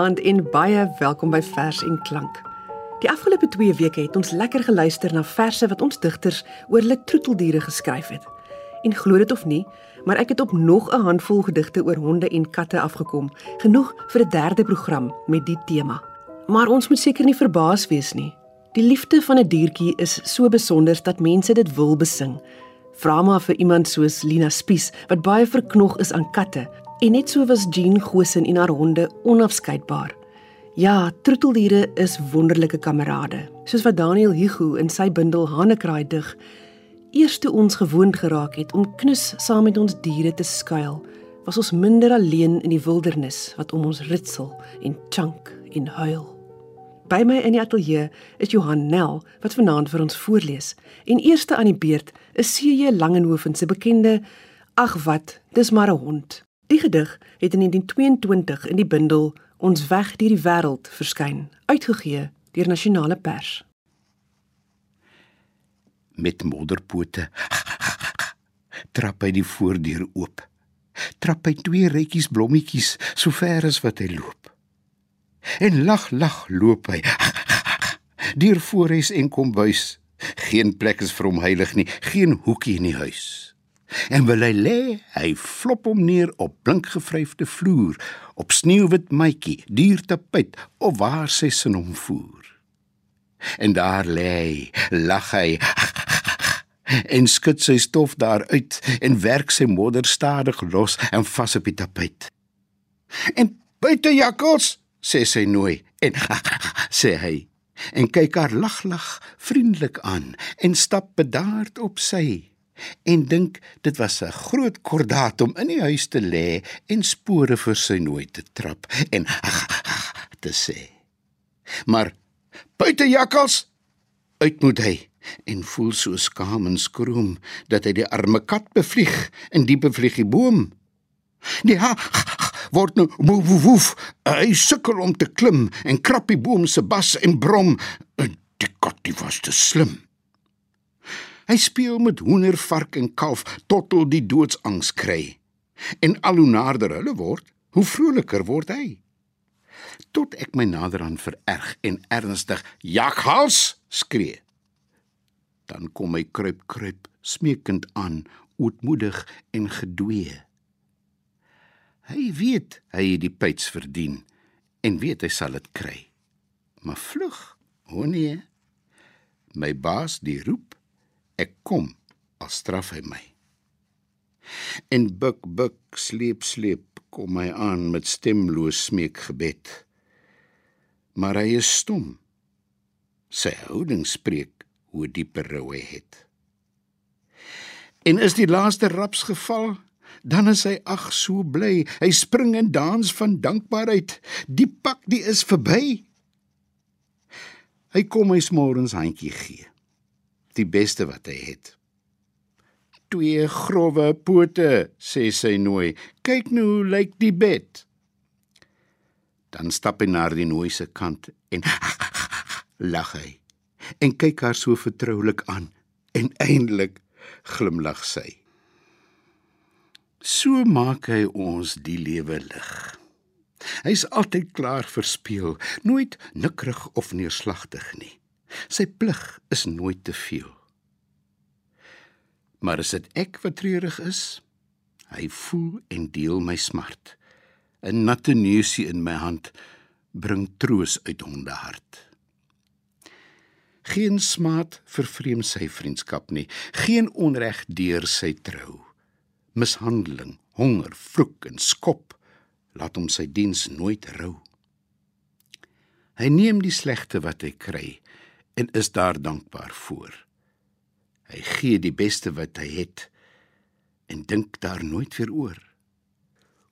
Goeienaand en baie welkom by Vers en Klank. Die afgelope 2 weke het ons lekker geluister na verse wat ons digters oor hulle troeteldiere geskryf het. En glo dit of nie, maar ek het op nog 'n handvol gedigte oor honde en katte afgekom, genoeg vir 'n derde program met die tema. Maar ons moet seker nie verbaas wees nie. Die liefde van 'n diertjie is so besonder dat mense dit wil besing. Vra maar vir iemand soos Lina Spies wat baie verknog is aan katte en net so was Jean Gosen en haar honde onafskeidbaar. Ja, troeteldiere is wonderlike kamerade. Soos wat Daniel Hugo in sy bundel Hanekraai dig, eers toe ons gewoond geraak het om knus saam met ons diere te skuil, was ons minder alleen in die wildernis wat om ons ritsel en chunk en huil. By my in die ateljee is Johan Nel wat vanaand vir ons voorlees. En eerste aan die beurt is CJ Langenhoven se bekende Ag wat, dis maar 'n hond. Die gedig het in 1922 in die bundel Ons weg deur die wêreld verskyn, uitgegee deur Nasionale Pers. Met modderpote trap hy die voordeur oop. Trap hy twee retjies blommetjies so ver as wat hy loop. En lag lag loop hy deur voorhuis en kombuis. Geen plek is vir hom heilig nie, geen hoekie in die huis. En wil hy lê, hy flop hom neer op blinkgevryfde vloer, op sneeuwwit matjie, duur tapijt of waar sy sin hom voer. En daar lê hy, lag hy en skud sy stof daar uit en werk sy modder stadig los en vas op die tapijt. En buite jakkals, sê sy nooi en sê hy en kyk haar lag lag vriendelik aan en stap bedaard op sy en dink dit was 'n groot kordaat om in die huis te lê en spore vir sy nooit te trap en te sê. Maar buite jakkals uit moet hy en voel so skaam en skroom dat hy die arme kat bevlieg en die bevlieg die boom. Die ha word nou woef woef, woef. hy sukkel om te klim en krap die boom se bas en brom die kat die was te slim. Hy speel met hoender, vark en kalf tot hy die doodsangs kry. En al hoe nader hulle word, hoe vroliker word hy. Tot ek my nader aan vererg en ernstig jakhals skree. Dan kom hy kruip kruip smeekend aan, ootmoedig en gedwee. Hy weet hy het die pyts verdien en weet hy sal dit kry. Maar vlug, o nee. My baas die roep Ek kom as straf hy my. En buk buk sleep sleep kom hy aan met stemloos smeekgebed. Maar hy is stom. Sy houding spreek hoe dieper rou hy het. En is die laaste raps geval, dan is hy ag so bly. Hy spring en dans van dankbaarheid. Die pak die is verby. Hy kom hy smorens handjie gee die beste wat hy het. Twee grouwe pote, sê sy nooi. Kyk nou hoe lyk die bed. Dan stap hy na die nooi se kant en lag hy. En kyk haar so vertroulik aan en eindelik glimlag sy. So maak hy ons die lewe lig. Hy's altyd klaar verspeel, nooit nikkerig of neerslagtig nie. Sy plig is nooit te veel. Maar as dit ek wat treurig is, hy voel en deel my smart. 'n Natte neusie in my hand bring troos uit hondehart. Geen smaad vervreem sy vriendskap nie, geen onreg deur sy trou. Mishandeling, honger, vloek en skop laat hom sy diens nooit rou. Hy neem die slegte wat hy kry en is daar dankbaar voor. Hy gee die beste wat hy het en dink daar nooit weer oor.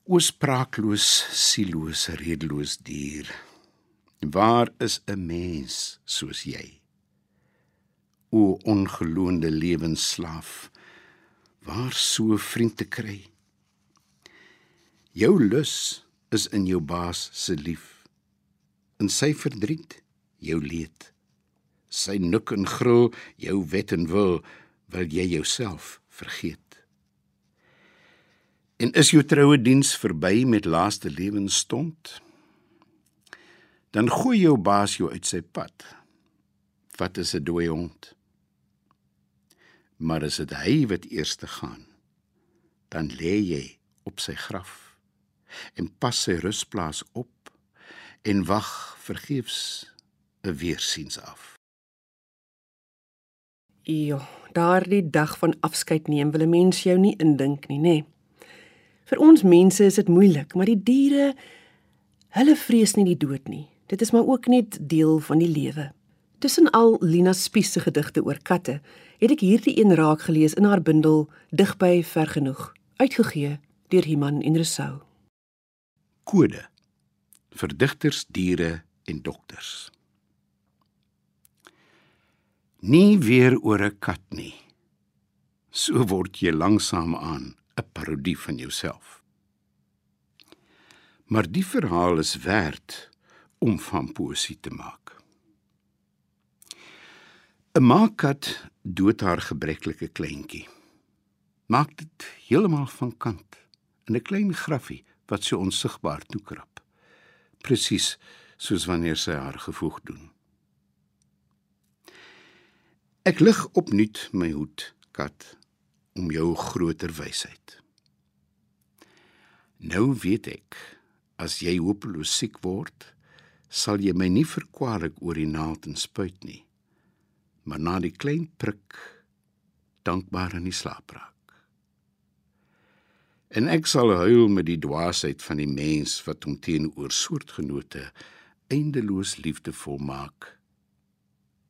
O spraakloos, sieloos, redeloos dier. Waar is 'n mens soos jy? O ongeloonde lewensslaaf, waar so vriend te kry? Jou lus is in jou baas se lief. In sy verdriet, jou leed sy nik en gril jou wet en wil wil jy jouself vergeet en is jou troue diens verby met laaste lewensstond dan gooi jou baas jou uit sy pad. Wat is 'n dooie hond? Maar as dit hy wat eers te gaan, dan lê jy op sy graf en pas sy rusplaas op en wag vergeefs 'n weersiens af. Ja, daardie dag van afskeid neem wil 'n mens jou nie indink nie, nê? Nee. Vir ons mense is dit moeilik, maar die diere, hulle vrees nie die dood nie. Dit is maar ook net deel van die lewe. Tussen al Lina Spies se gedigte oor katte, het ek hierdie een raak gelees in haar bundel Digby ver genoeg, uitgegee deur Iman en Resou. Kode vir digters, diere en dokters. Nie weer oor 'n kat nie. So word jy langsam aan 'n parodie van jouself. Maar die verhaal is werd om van poesie te maak. 'n Maakat dood haar gebreklike kleintjie. Maak dit heeltemal van kant in 'n klein graffie wat so onsigbaar toekrap. Presies soos wanneer sy haar gevoeg doen. Ek lig opnuut my hoed, kat, om jou groter wysheid. Nou weet ek, as jy hopeloos siek word, sal jy my nie verkwalik oor die naald en spuit nie, maar na die klein prik dankbaar in die slaap raak. En ek sal huil met die dwaasheid van die mens wat hom teenoor soortgenote eindeloos liefdevol maak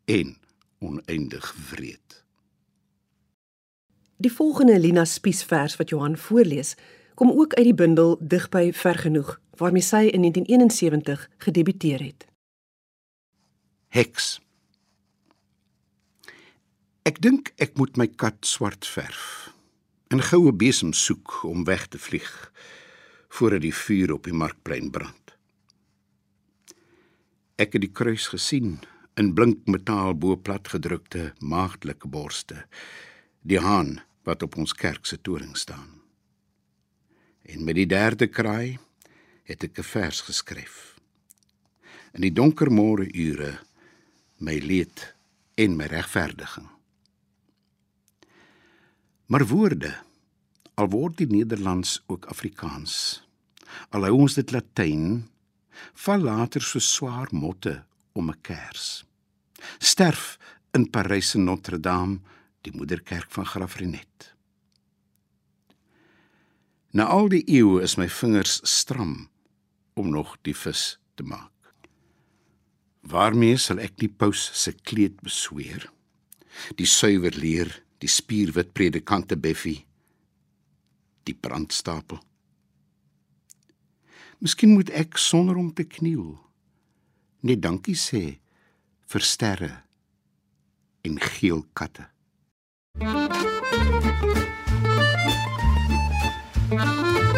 en oneindig wreed. Die volgende Lina Spies vers wat Johan voorlees, kom ook uit die bundel Digby ver genoeg waarmee sy in 1971 gedebuteer het. Heks. Ek dink ek moet my kat swart verf. 'n Goue besem soek om weg te vlieg voordat die vuur op die markplein brand. Ek het die kruis gesien in blink metaal bo plat gedrukte maagdelike borste. Die haan wat op ons kerk se toring staan. En met die derde kraai het ek 'n vers geskryf. In die donker môre ure my leed en my regverdiging. Maar woorde al word die Nederlands ook Afrikaans. Al hou ons dit Latyn, val later so swaar motte om 'n kers. Sterf in Parys se Notre Dame die moederkerk van Graafrenet. Na al die eeue is my vingers stram om nog die vis te maak. Waarmee sal ek die paus se kleed besweer? Die suiwer leer, die spierwit predikante Beffie, die brandstapel. Miskien moet ek sonder om te kniel net dankie sê vir sterre en geel katte. Thank you.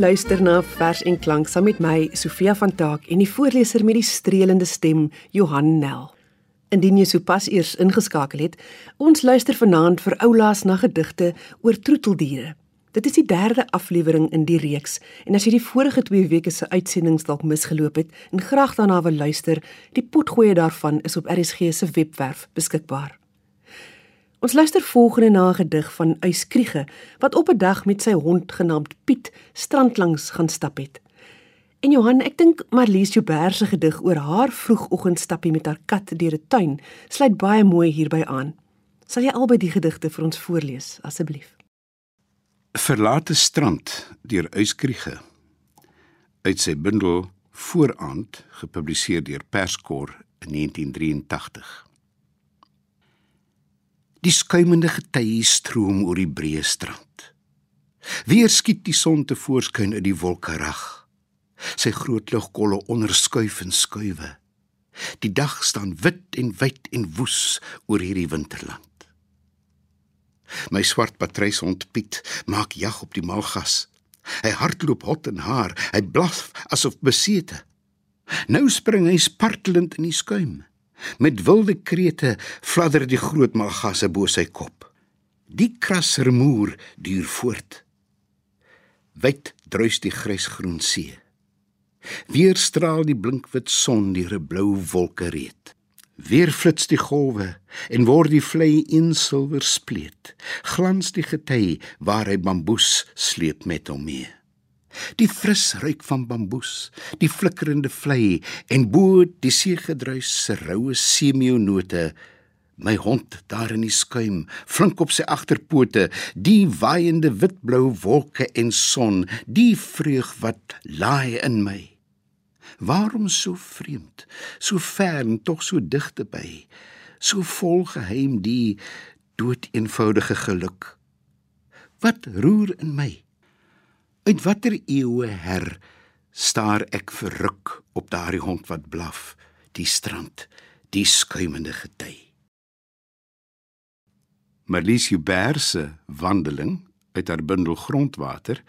Luister na Vers en Klank saam met my Sofia van Taak en die voorleser met die streelende stem Johan Nel. Indien jy sopas eers ingeskakel het, ons luister vanaand vir oulaas na gedigte oor troeteldiere. Dit is die derde aflewering in die reeks en as jy die vorige 2 weke se uitsendings dalk misgeloop het en graag daarna wil luister, die potgoeie daarvan is op RSG se webwerf beskikbaar. Ons luister volgende na 'n gedig van Uys Kriege wat op 'n dag met sy hond genaamd Piet strandlangs gaan stap het. En Johan, ek dink Marlies Joubert se gedig oor haar vroegoggendstappie met haar kat deur 'n tuin sluit baie mooi hierby aan. Sal jy albei die gedigte vir ons voorlees asseblief? Verlate strand deur Uys Kriege uit sy bundel Vooraand gepubliseer deur Perskor in 1983. Die skuimende getye stroom oor die breë strand. Weer skiet die son te voorskyn uit die wolkerag. Sy groot ligkolle onderskuif en skuwe. Die dag staan wit en wyd en woes oor hierdie winterland. My swart patryshond Piet maak jag op die malgas. Hy hardloop hot en haar, hy blaf asof besete. Nou spring hy spartelend in die skuim. Met wilde krete fladder die groot malgasse bo sy kop. Die krassermoer duur voort. Wyd druis die grysgroen see. Weer straal die blinkwit son deur 'n blou wolke reet. Weer flits die golwe en word die vlei in silwer spleet. Glans die gety waar hy bamboes sleep met hom mee. Die fris ruik van bamboes, die flikkerende vlei en bo die seegedruis se roue semionote. My hond daar in die skuim, flink op sy agterpote, die waaiende witblou wolke en son, die vreug wat laai in my. Waarom so vreemd, so ver en tog so digte by, so vol geheim die dood eenvoudige geluk. Wat roer in my? Uit watter eeue her staar ek verruk op daardie hond wat blaf, die strand, die skuimende gety. Marlies Joubert se wandeling uit haar bundel Grondwater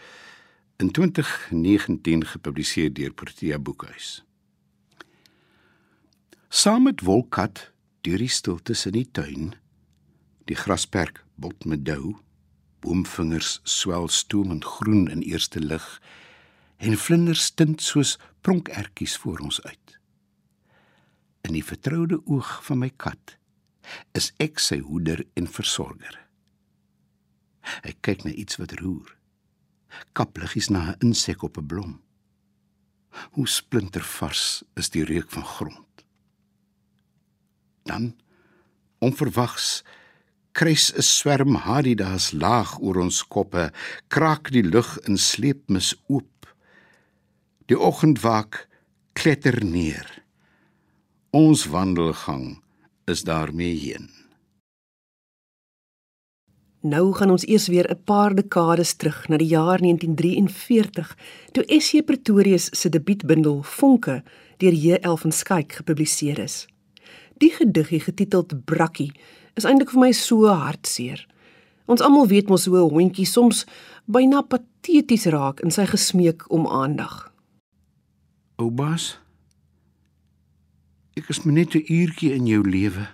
in 2019 gepubliseer deur Protea Boekhuis. Saam met Wolkat deur die stiltes in die tuin, die grasperk bot met dou boomvingers swel stoomend groen in eerste lig en vlinders tint soos pronkertjies voor ons uit. In die vertroude oog van my kat is ek sy hoeder en versorger. Hy kyk na iets wat roer. Kapliggies na 'n insek op 'n blom. Hoe splintervars is die reuk van grond. Dan onverwags kruis 'n swerm hadidas laag oor ons koppe, kraak die lug in sleepmis oop. Die oggendwak kletter neer. Ons wandelgang is daarmee heen. Nou gaan ons eers weer 'n paar dekades terug na die jaar 1943, toe SC Pretorius se debuutbundel Vonke deur J.L. van Skyk gepubliseer is. Die gediggie getiteld Brakkie is eintlik vir my so hartseer. Ons almal weet mos hoe 'n hondjie soms byna pateties raak in sy gesmeek om aandag. Oubaas, ek is net 'n uurtjie in jou lewe.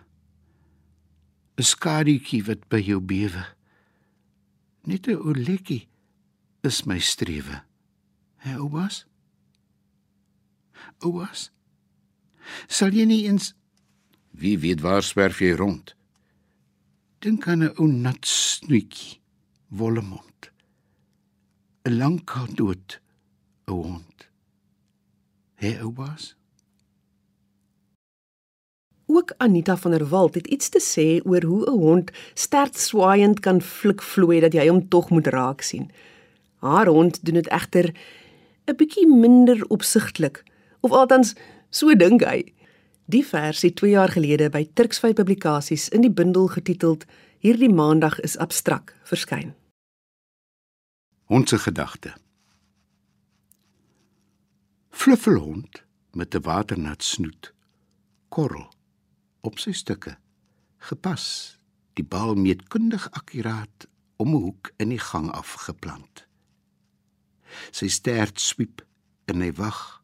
'n Skaduetjie wat by jou bewe. Net 'n oletjie is my strewe. Hè, Oubaas? Oubaas? Sal jy nie eens wie weet waar swerf jy rond? Dink aan 'n ou nat snoetjie, wolle mond. 'n Lankal dood, 'n hond. Hy ou was. Ook Anita van der Walt het iets te sê oor hoe 'n hond sterk swaaiend kan flikvloei dat jy hom tog moet raak sien. Haar hond doen dit egter 'n bietjie minder opsigtelik, of althans so dink hy. Die vers het 2 jaar gelede by Turksvy Publikasies in die bundel getiteld Hierdie maandag is abstrak verskyn. Ons gedagte. Fluffelhond met 'n waternat snoet. Korrel op sy stukke. Gepas. Die bal meetkundig akkuraat om 'n hoek in die gang afgeplant. Sy stert swiep en hy wag,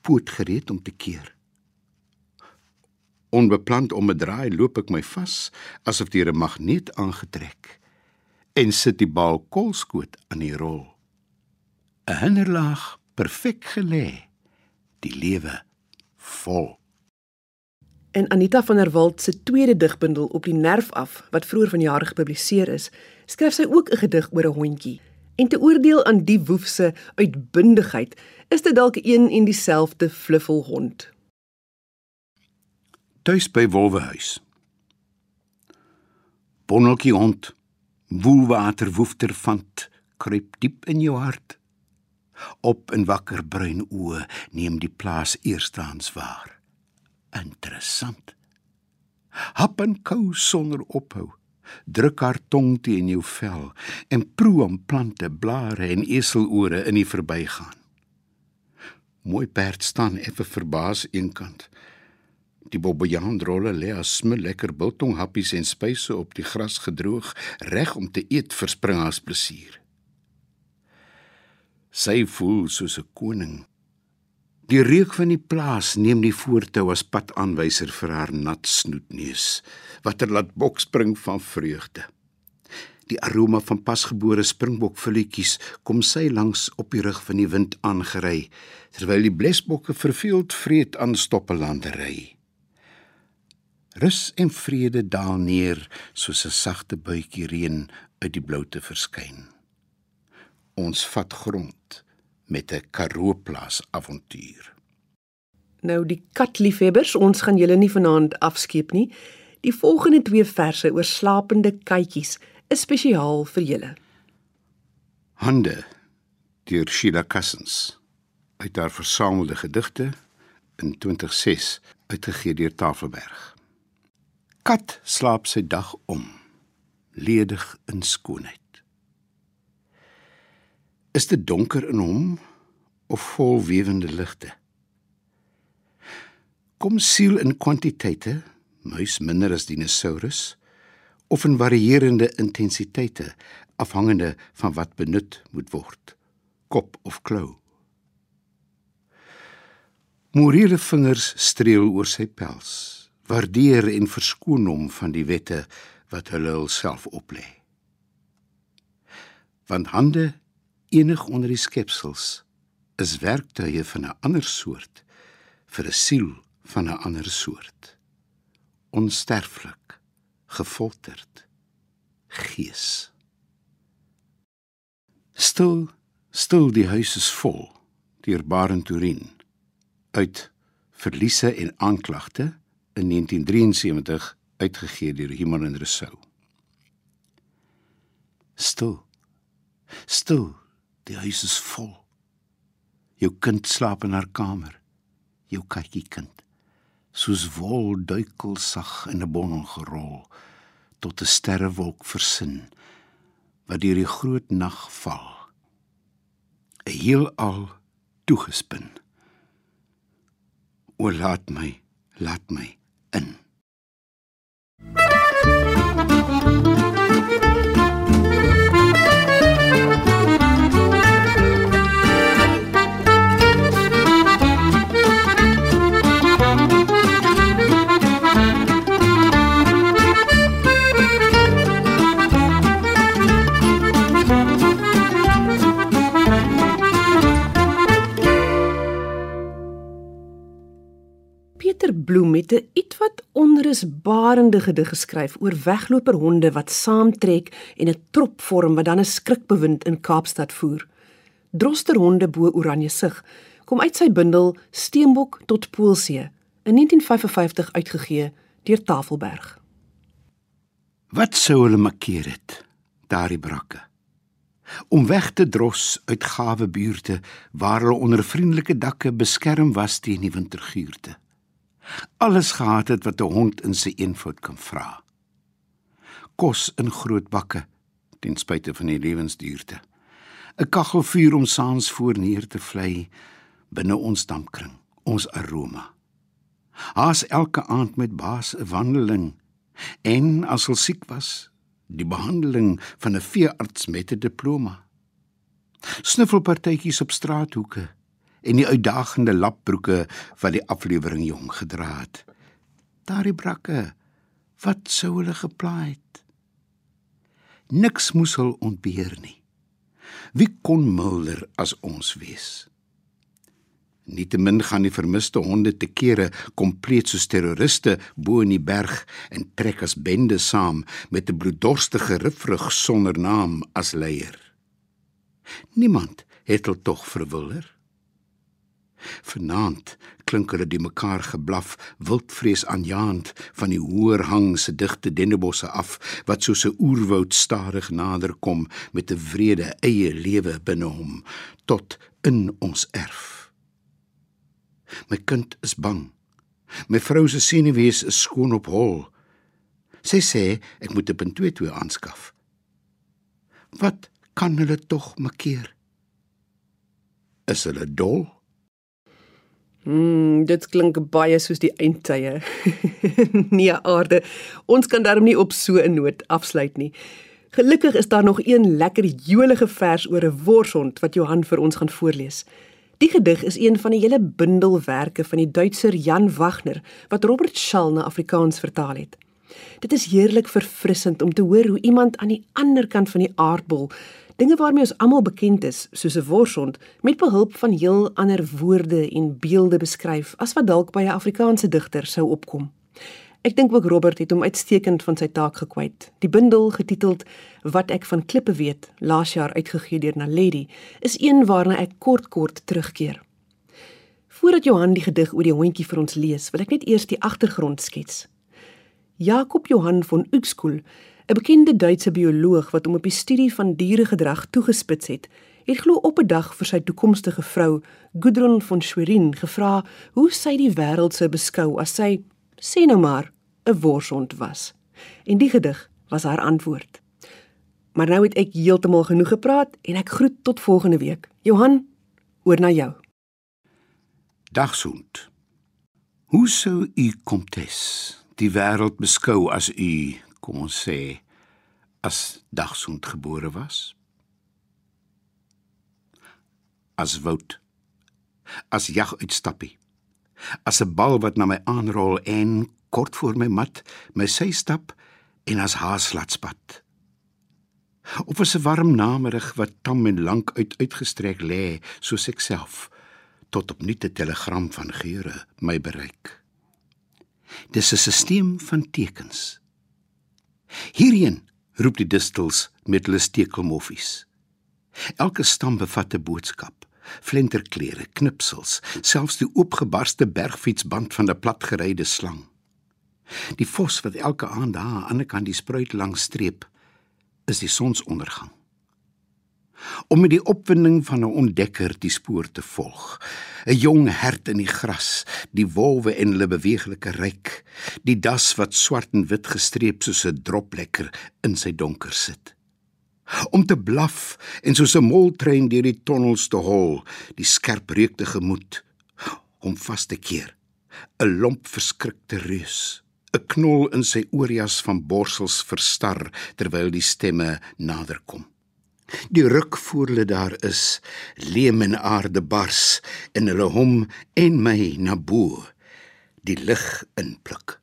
poot gereed om te keer. Onbeplant om 'n draai loop ek my vas asof deur 'n magneet aangetrek en sit die bal kolskoot aan die rol. 'n Hinderlaag perfek gelê, die lewe vol. In Anita van der Walt se tweede digbundel op die nerf af wat vroeër vanjaar gepubliseer is, skryf sy ook 'n gedig oor 'n hondjie. En te oordeel aan die woef se uitbundigheid, is dit dalk een en dieselfde fluffelhond. Tuis by Wolwehuis. Bonneltjie hond, woelwater woefter van kruip diep in jou hart. Op en wakker bruin oë neem die plaas eerstaans waar. Interessant. Hap en kou sonder ophou. Druk haar tong teen jou vel en proe om plante, blare en eselore in die verbygaan. Mooi perd staan effe verbaas eenkant. Die bobbejandrolle lê as sme lekker biltong happies en spyse op die gras gedroog, reg om te eet vir spring as plesier. Sy voel soos 'n koning. Die reuk van die plaas neem die voortou as padaanwyser vir haar nat snoetneus, wat er laat bokspring van vreugde. Die aroma van pasgebore springbokvulletjies kom sy langs op die rug van die wind aangery, terwyl die blesbokke verveeld vreet aan stoppelandery. Rus en vrede daal neer soos 'n sagte buitjie reën uit die bloute verskyn ons vat grond met 'n Karoo-plaas avontuur. Nou die katliefhebbers, ons gaan julle nie vanaand afskeep nie. Die volgende twee verse oor slapende katjies is spesiaal vir julle. Hande deur Sheila Cousins uit haar versamelde gedigte in 2006 uitgegee deur Tafelberg. Kat slaap sy dag om, ledig in skoonheid. Is dit donker in hom of vol wewende ligte? Kom siel in kwantiteite, muis minder as dinosourus, of in varierende intensiteite afhangende van wat benut moet word, kop of klou. Morele vingers streel oor sy pels, waardeer en verskoon hom van die wette wat hulle hulself oplê. Want hande enig onder die skepsels is werktuie van 'n ander soort vir 'n siel van 'n ander soort onsterflik gefolterd gees stil stil die huis is vol deur Barend Turin uit verliese en aanklagte in 1973 uitgegee deur Himan en Rousseau stil stil Die huis is vol. Jou kind slaap in haar kamer. Jou katjie kind. Soos wol duikel sag in 'n bondel gerol tot 'n sterrewolk versin wat deur die groot nag val. 'n Heelal toegespin. O laat my, laat my in. Bloem het 'n ietwat onrusbarende gedig geskryf oor wegloperhonde wat saamtrek en 'n trop vorm wat dan 'n skrikbewind in Kaapstad voer. Drosterhonde bo Oranje sig kom uit sy bundel Steenbok tot Poolsee in 1955 uitgegee deur Tafelberg. Wat sou hulle makkeer het daardie brakke? Om weg te dros uit gawe buurte waar hulle onder vriendelike dakke beskerm was teen die winterguurte alles gehad het wat 'n hond in sy eenvoud kan vra. Kos in groot bakke ten spyte van die lewensduurte. 'n Kaggelvuur om saans voor neer te vlei binne ons dampkring, ons aroma. Haas elke aand met baas 'n wandeling en as hy siek was, die behandeling van 'n veearts met 'n diploma. Snuffelpartytjies op straathoeke en die uitdagende lapbroeke wat die aflewering jong gedra het. Daardie brakke, wat sou hulle geplaai het? Niks moes hul ontbeer nie. Wie kon milder as ons wees? Nietemin gaan die vermiste honde te kere kompleet soos terroriste bo in die berg en trek as bende saam met 'n bloeddorstige rifrug sonder naam as leier. Niemand het hulle tog verwiller. Vanaand klink hulle die mekaar geblaf, wildvrees aanjaend van die hoër hang se digte dennebosse af wat soos 'n oerwoud stadig nader kom met 'n vrede eie lewe binne hom tot in ons erf. My kind is bang. My vrou se senuwees is skoon op hol. Sy sê ek moet 'n 22 aanskaf. Wat kan hulle tog makkeer? Is hulle dol? Mm, dit klink baie soos die eindtye. nee, aarde. Ons kan daarom nie op so 'n noot afsluit nie. Gelukkig is daar nog een lekker jolige vers oor 'n worshond wat Johan vir ons gaan voorlees. Die gedig is een van die hele bundelwerke van die Duitser Jan Wagner wat Robert Schall na Afrikaans vertaal het. Dit is heerlik verfrissend om te hoor hoe iemand aan die ander kant van die aardbol dinge waarmee ons almal bekend is, soos 'n worsond, met behulp van heel ander woorde en beelde beskryf as wat dalk by 'n Afrikaanse digter sou opkom. Ek dink ook Robert het hom uitstekend van sy taak gekwyt. Die bundel getiteld Wat ek van klippe weet, laas jaar uitgegee deur Naledi, is een waarna ek kort kort terugkeer. Voordat Johan die gedig oor die hondjie vir ons lees, wil ek net eers die agtergrond skets. Jakob Johan von Uexküll, 'n bekende Duitse bioloog wat hom op die studie van dieregedrag toegespits het, het glo op 'n dag vir sy toekomstige vrou, Gudrun von Schwerin, gevra hoe sy die wêreld sou beskou as sy sê nou maar 'n worshond was. En die gedig was haar antwoord. Maar nou het ek heeltemal genoeg gepraat en ek groet tot volgende week. Johan, oor na jou. Dagsond. Hoe sou u komtes die wêreld beskou as u, kom ons sê, as dagsond gebore was? As woud. As jag uitstappie as 'n bal wat na my aanrol en kort voor my mat my sy stap en as haaslatspat. Of is 'n warm namerig wat tam en lank uit uitgestrek lê soos ek self tot op nuute telegram van geure my bereik. Dis 'n stelsel van tekens. Hierheen roep die distels met hulle stekelmoffies. Elke stam bevat 'n boodskap flenterklere, knipsels, selfs die oopgebarste bergfietsband van 'n platgeryde slang. Die vos wat elke aand daar aan die ander kant die spruit langs streep, is die sonsondergang. Om met die opwinding van 'n ontdekker die spoor te volg, 'n jong hert in die gras, die wolwe en hulle beweeglike ryk, die das wat swart en wit gestreep soos 'n droplekker in sy donker sit. Om te blaf en soos 'n moltrein deur die tonnels te hol, die skerp reuk te gemoed, om vas te keer, 'n lomp verskrikte reus, 'n knol in sy oorjas van borsels verstar terwyl die stemme naderkom. Die ruk voor hulle daar is, leem en aarde bars en hulle hom en my na bo, die lig inpluk.